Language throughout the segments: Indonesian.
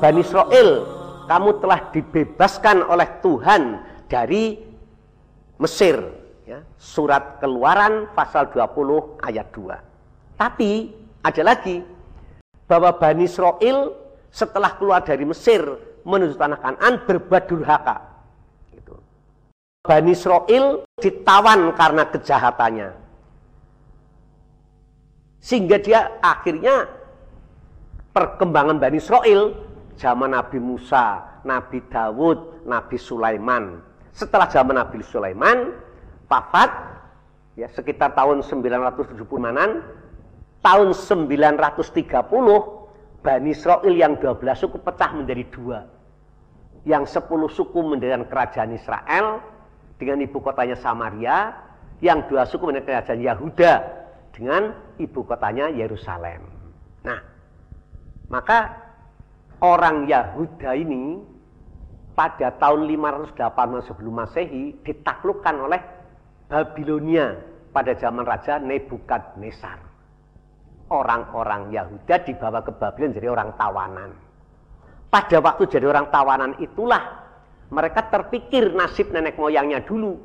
Bani Israel, kamu telah dibebaskan oleh Tuhan dari Mesir. Ya, surat keluaran pasal 20 ayat 2. Tapi ada lagi, bahwa Bani Israel setelah keluar dari Mesir menuju tanah Kanan berbuat durhaka. Bani Israel ditawan karena kejahatannya. Sehingga dia akhirnya perkembangan Bani Israel zaman Nabi Musa, Nabi Dawud, Nabi Sulaiman. Setelah zaman Nabi Sulaiman, wafat ya sekitar tahun 970 manan, tahun 930 Bani Israel yang 12 suku pecah menjadi dua. Yang 10 suku mendirikan kerajaan Israel dengan ibu kotanya Samaria, yang dua suku mendirikan kerajaan Yahuda dengan ibu kotanya Yerusalem. Nah, maka orang Yahuda ini pada tahun 580 sebelum Masehi ditaklukkan oleh Babilonia pada zaman Raja Nebukadnezar. Orang-orang Yahuda dibawa ke Babylon jadi orang tawanan. Pada waktu jadi orang tawanan itulah mereka terpikir nasib nenek moyangnya dulu.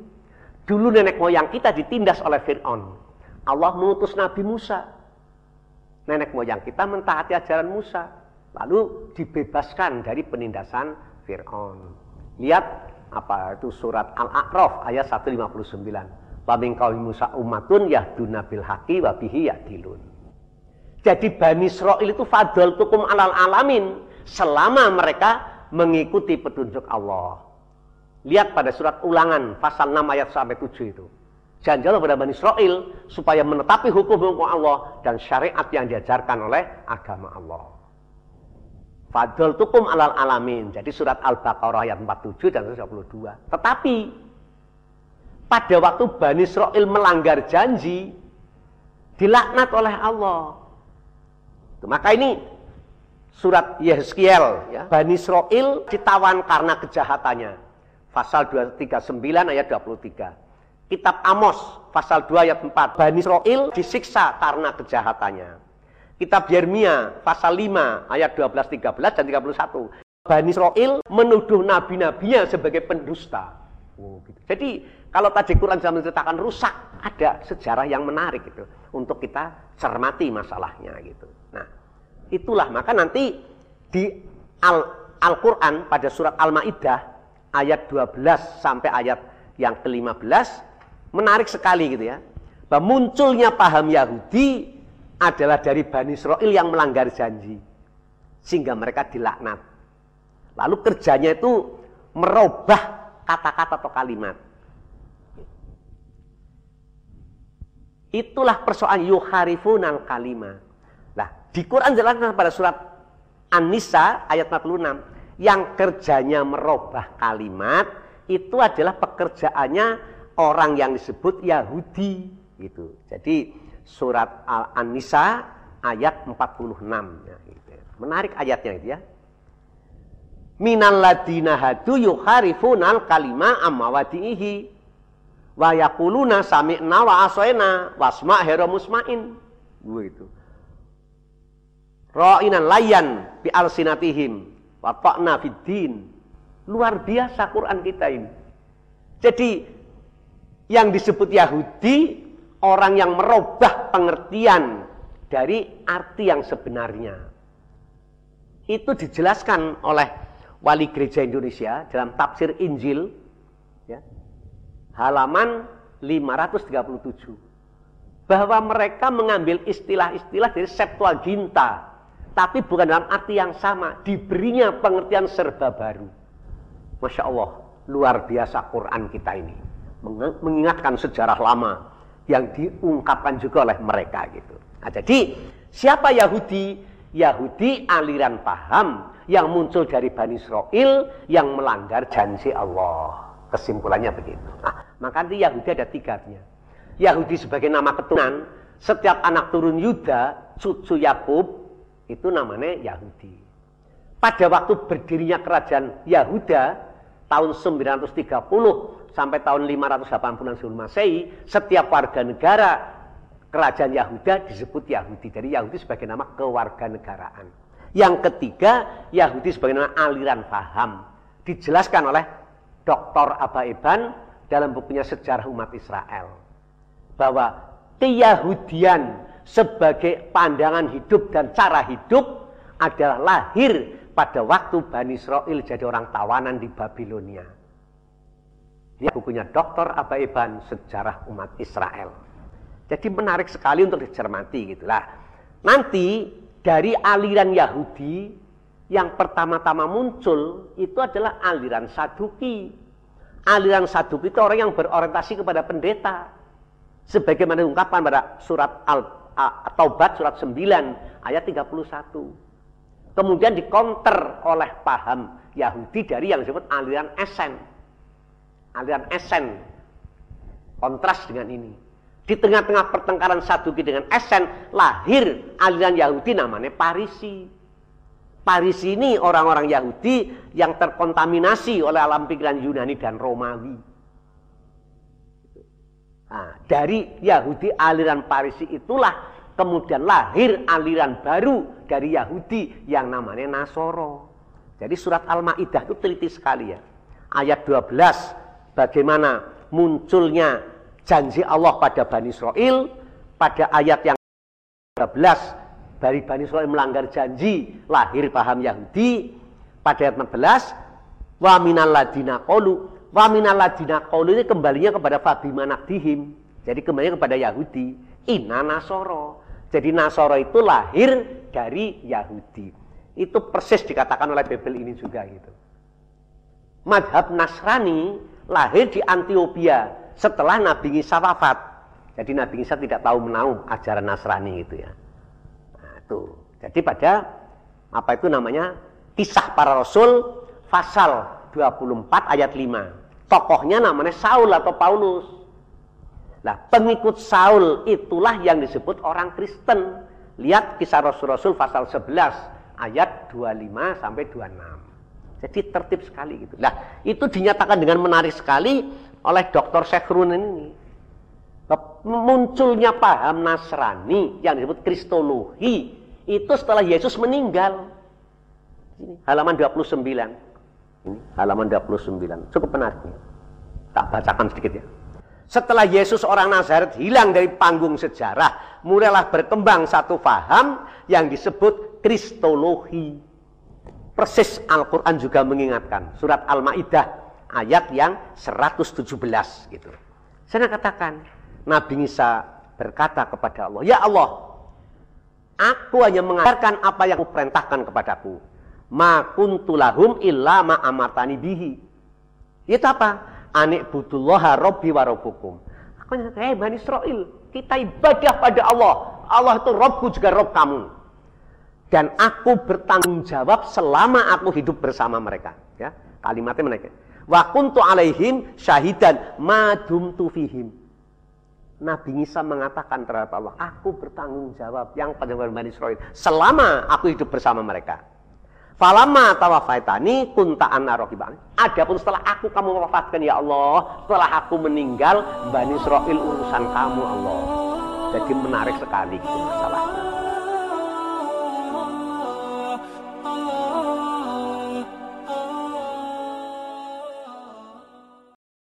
Dulu nenek moyang kita ditindas oleh Fir'aun. Allah mengutus Nabi Musa. Nenek moyang kita mentaati ajaran Musa Lalu dibebaskan dari penindasan Fir'aun. Lihat apa itu surat Al-A'raf ayat 159. Wa min Musa ummatun yahduna bil haqi wa yadilun. Jadi Bani Israel itu fadl tukum alal alamin selama mereka mengikuti petunjuk Allah. Lihat pada surat ulangan pasal 6 ayat sampai 7 itu. Jangan pada Bani Israel supaya menetapi hukum-hukum Allah dan syariat yang diajarkan oleh agama Allah. Fadl tukum alal alamin. Jadi surat Al-Baqarah ayat 47 dan 22. Tetapi pada waktu Bani Israel melanggar janji, dilaknat oleh Allah. Maka ini surat Yeskiel, ya. Bani Israel ditawan karena kejahatannya. Pasal 239 ayat 23. Kitab Amos pasal 2 ayat 4. Bani Israel disiksa karena kejahatannya. Kitab Yeremia pasal 5 ayat 12, 13 dan 31. Bani Israel menuduh nabi-nabinya sebagai pendusta. Oh, gitu. Jadi kalau tadi Quran zaman menceritakan rusak, ada sejarah yang menarik gitu untuk kita cermati masalahnya gitu. Nah, itulah maka nanti di Al-Qur'an Al pada surat Al-Maidah ayat 12 sampai ayat yang ke-15 menarik sekali gitu ya. Bahwa munculnya paham Yahudi adalah dari Bani Israel yang melanggar janji. Sehingga mereka dilaknat. Lalu kerjanya itu merubah kata-kata atau kalimat. Itulah persoalan yuharifunal kalimah. Di Quran jelaskan pada surat An-Nisa ayat 46 yang kerjanya merubah kalimat itu adalah pekerjaannya orang yang disebut Yahudi gitu. Jadi surat Al-An-Nisa ayat 46. Ya, gitu. Menarik ayatnya itu ya. Minal ladina hadu yukharifunal kalima amma wadihi wa yaquluna sami'na wa asoena wasma' hero musma'in. Begitu. Ra'inan layan bi alsinatihim wa ta'na fiddin. Luar biasa Quran kita ini. Jadi yang disebut Yahudi orang yang merubah pengertian dari arti yang sebenarnya. Itu dijelaskan oleh wali gereja Indonesia dalam tafsir Injil ya, halaman 537 bahwa mereka mengambil istilah-istilah dari Septuaginta tapi bukan dalam arti yang sama diberinya pengertian serba baru Masya Allah luar biasa Quran kita ini mengingatkan sejarah lama yang diungkapkan juga oleh mereka gitu. Nah, jadi siapa Yahudi? Yahudi aliran paham yang muncul dari Bani Israel yang melanggar janji Allah. Kesimpulannya begitu. Nah, maka nanti Yahudi ada tiganya. Yahudi sebagai nama keturunan, setiap anak turun Yuda, cucu Yakub itu namanya Yahudi. Pada waktu berdirinya kerajaan Yahuda, tahun 930 sampai tahun 580 sebelum Masehi, setiap warga negara kerajaan Yahuda disebut Yahudi. Jadi Yahudi sebagai nama kewarganegaraan. Yang ketiga, Yahudi sebagai nama aliran paham. Dijelaskan oleh Dr. Aba Iban dalam bukunya Sejarah Umat Israel. Bahwa keyahudian sebagai pandangan hidup dan cara hidup adalah lahir pada waktu Bani Israel jadi orang tawanan di Babilonia. Dia bukunya Dr. Aba Iban Sejarah Umat Israel. Jadi menarik sekali untuk dicermati gitulah. Nanti dari aliran Yahudi yang pertama-tama muncul itu adalah aliran Saduki. Aliran Saduki itu orang yang berorientasi kepada pendeta. Sebagaimana diungkapkan pada surat Al Taubat surat 9 ayat 31. Kemudian dikonter oleh paham Yahudi dari yang disebut aliran Esen. Aliran Esen. Kontras dengan ini. Di tengah-tengah pertengkaran Saduki dengan Esen, lahir aliran Yahudi namanya Parisi. Parisi ini orang-orang Yahudi yang terkontaminasi oleh alam pikiran Yunani dan Romawi. Nah, dari Yahudi aliran Parisi itulah kemudian lahir aliran baru dari Yahudi yang namanya Nasoro. Jadi surat Al-Maidah itu teliti sekali ya. Ayat 12 bagaimana munculnya janji Allah pada Bani Israel pada ayat yang 13 dari Bani Israel melanggar janji lahir paham Yahudi pada ayat 14 wa minal ladina qalu wa minal ladina qalu ini kembalinya kepada Fabi Manakdihim jadi kembali kepada Yahudi Ina Nasoro jadi Nasoro itu lahir dari Yahudi itu persis dikatakan oleh Bebel ini juga gitu madhab Nasrani lahir di Antioquia setelah Nabi Isa wafat. Jadi Nabi Isa tidak tahu menahu ajaran Nasrani itu ya. Nah, itu. Jadi pada apa itu namanya? Kisah para Rasul pasal 24 ayat 5. Tokohnya namanya Saul atau Paulus. Nah, pengikut Saul itulah yang disebut orang Kristen. Lihat kisah Rasul-Rasul pasal 11 ayat 25 sampai 26. Jadi tertib sekali gitu. Nah, itu dinyatakan dengan menarik sekali oleh Dr. Sekhrun ini. Munculnya paham Nasrani yang disebut Kristologi itu setelah Yesus meninggal. Halaman 29. Ini, halaman 29. Cukup menarik. Tak bacakan sedikit ya. Setelah Yesus orang Nazaret hilang dari panggung sejarah, mulailah berkembang satu paham yang disebut Kristologi. Persis Al-Quran juga mengingatkan. Surat Al-Ma'idah ayat yang 117 gitu. Saya katakan Nabi Isa berkata kepada Allah, "Ya Allah, aku hanya mengajarkan apa yang perintahkan kepadaku. Ma kuntulahum illa ma amartani bihi." Itu apa? Anik butullaha robbi wa rabbukum. Aku nyatakan, "Hei Bani Israel, kita ibadah pada Allah. Allah itu Robku juga Rob kamu." Dan aku bertanggung jawab selama aku hidup bersama mereka. Ya, kalimatnya mereka. Wa kuntu alaihim syahidan madum tufihim. Nabi Isa mengatakan terhadap Allah, aku bertanggung jawab yang pada Bani Israel selama aku hidup bersama mereka. Falama tawafaitani kunta anna Adapun setelah aku kamu wafatkan ya Allah, setelah aku meninggal Bani Israel urusan kamu Allah. Jadi menarik sekali gitu masalahnya.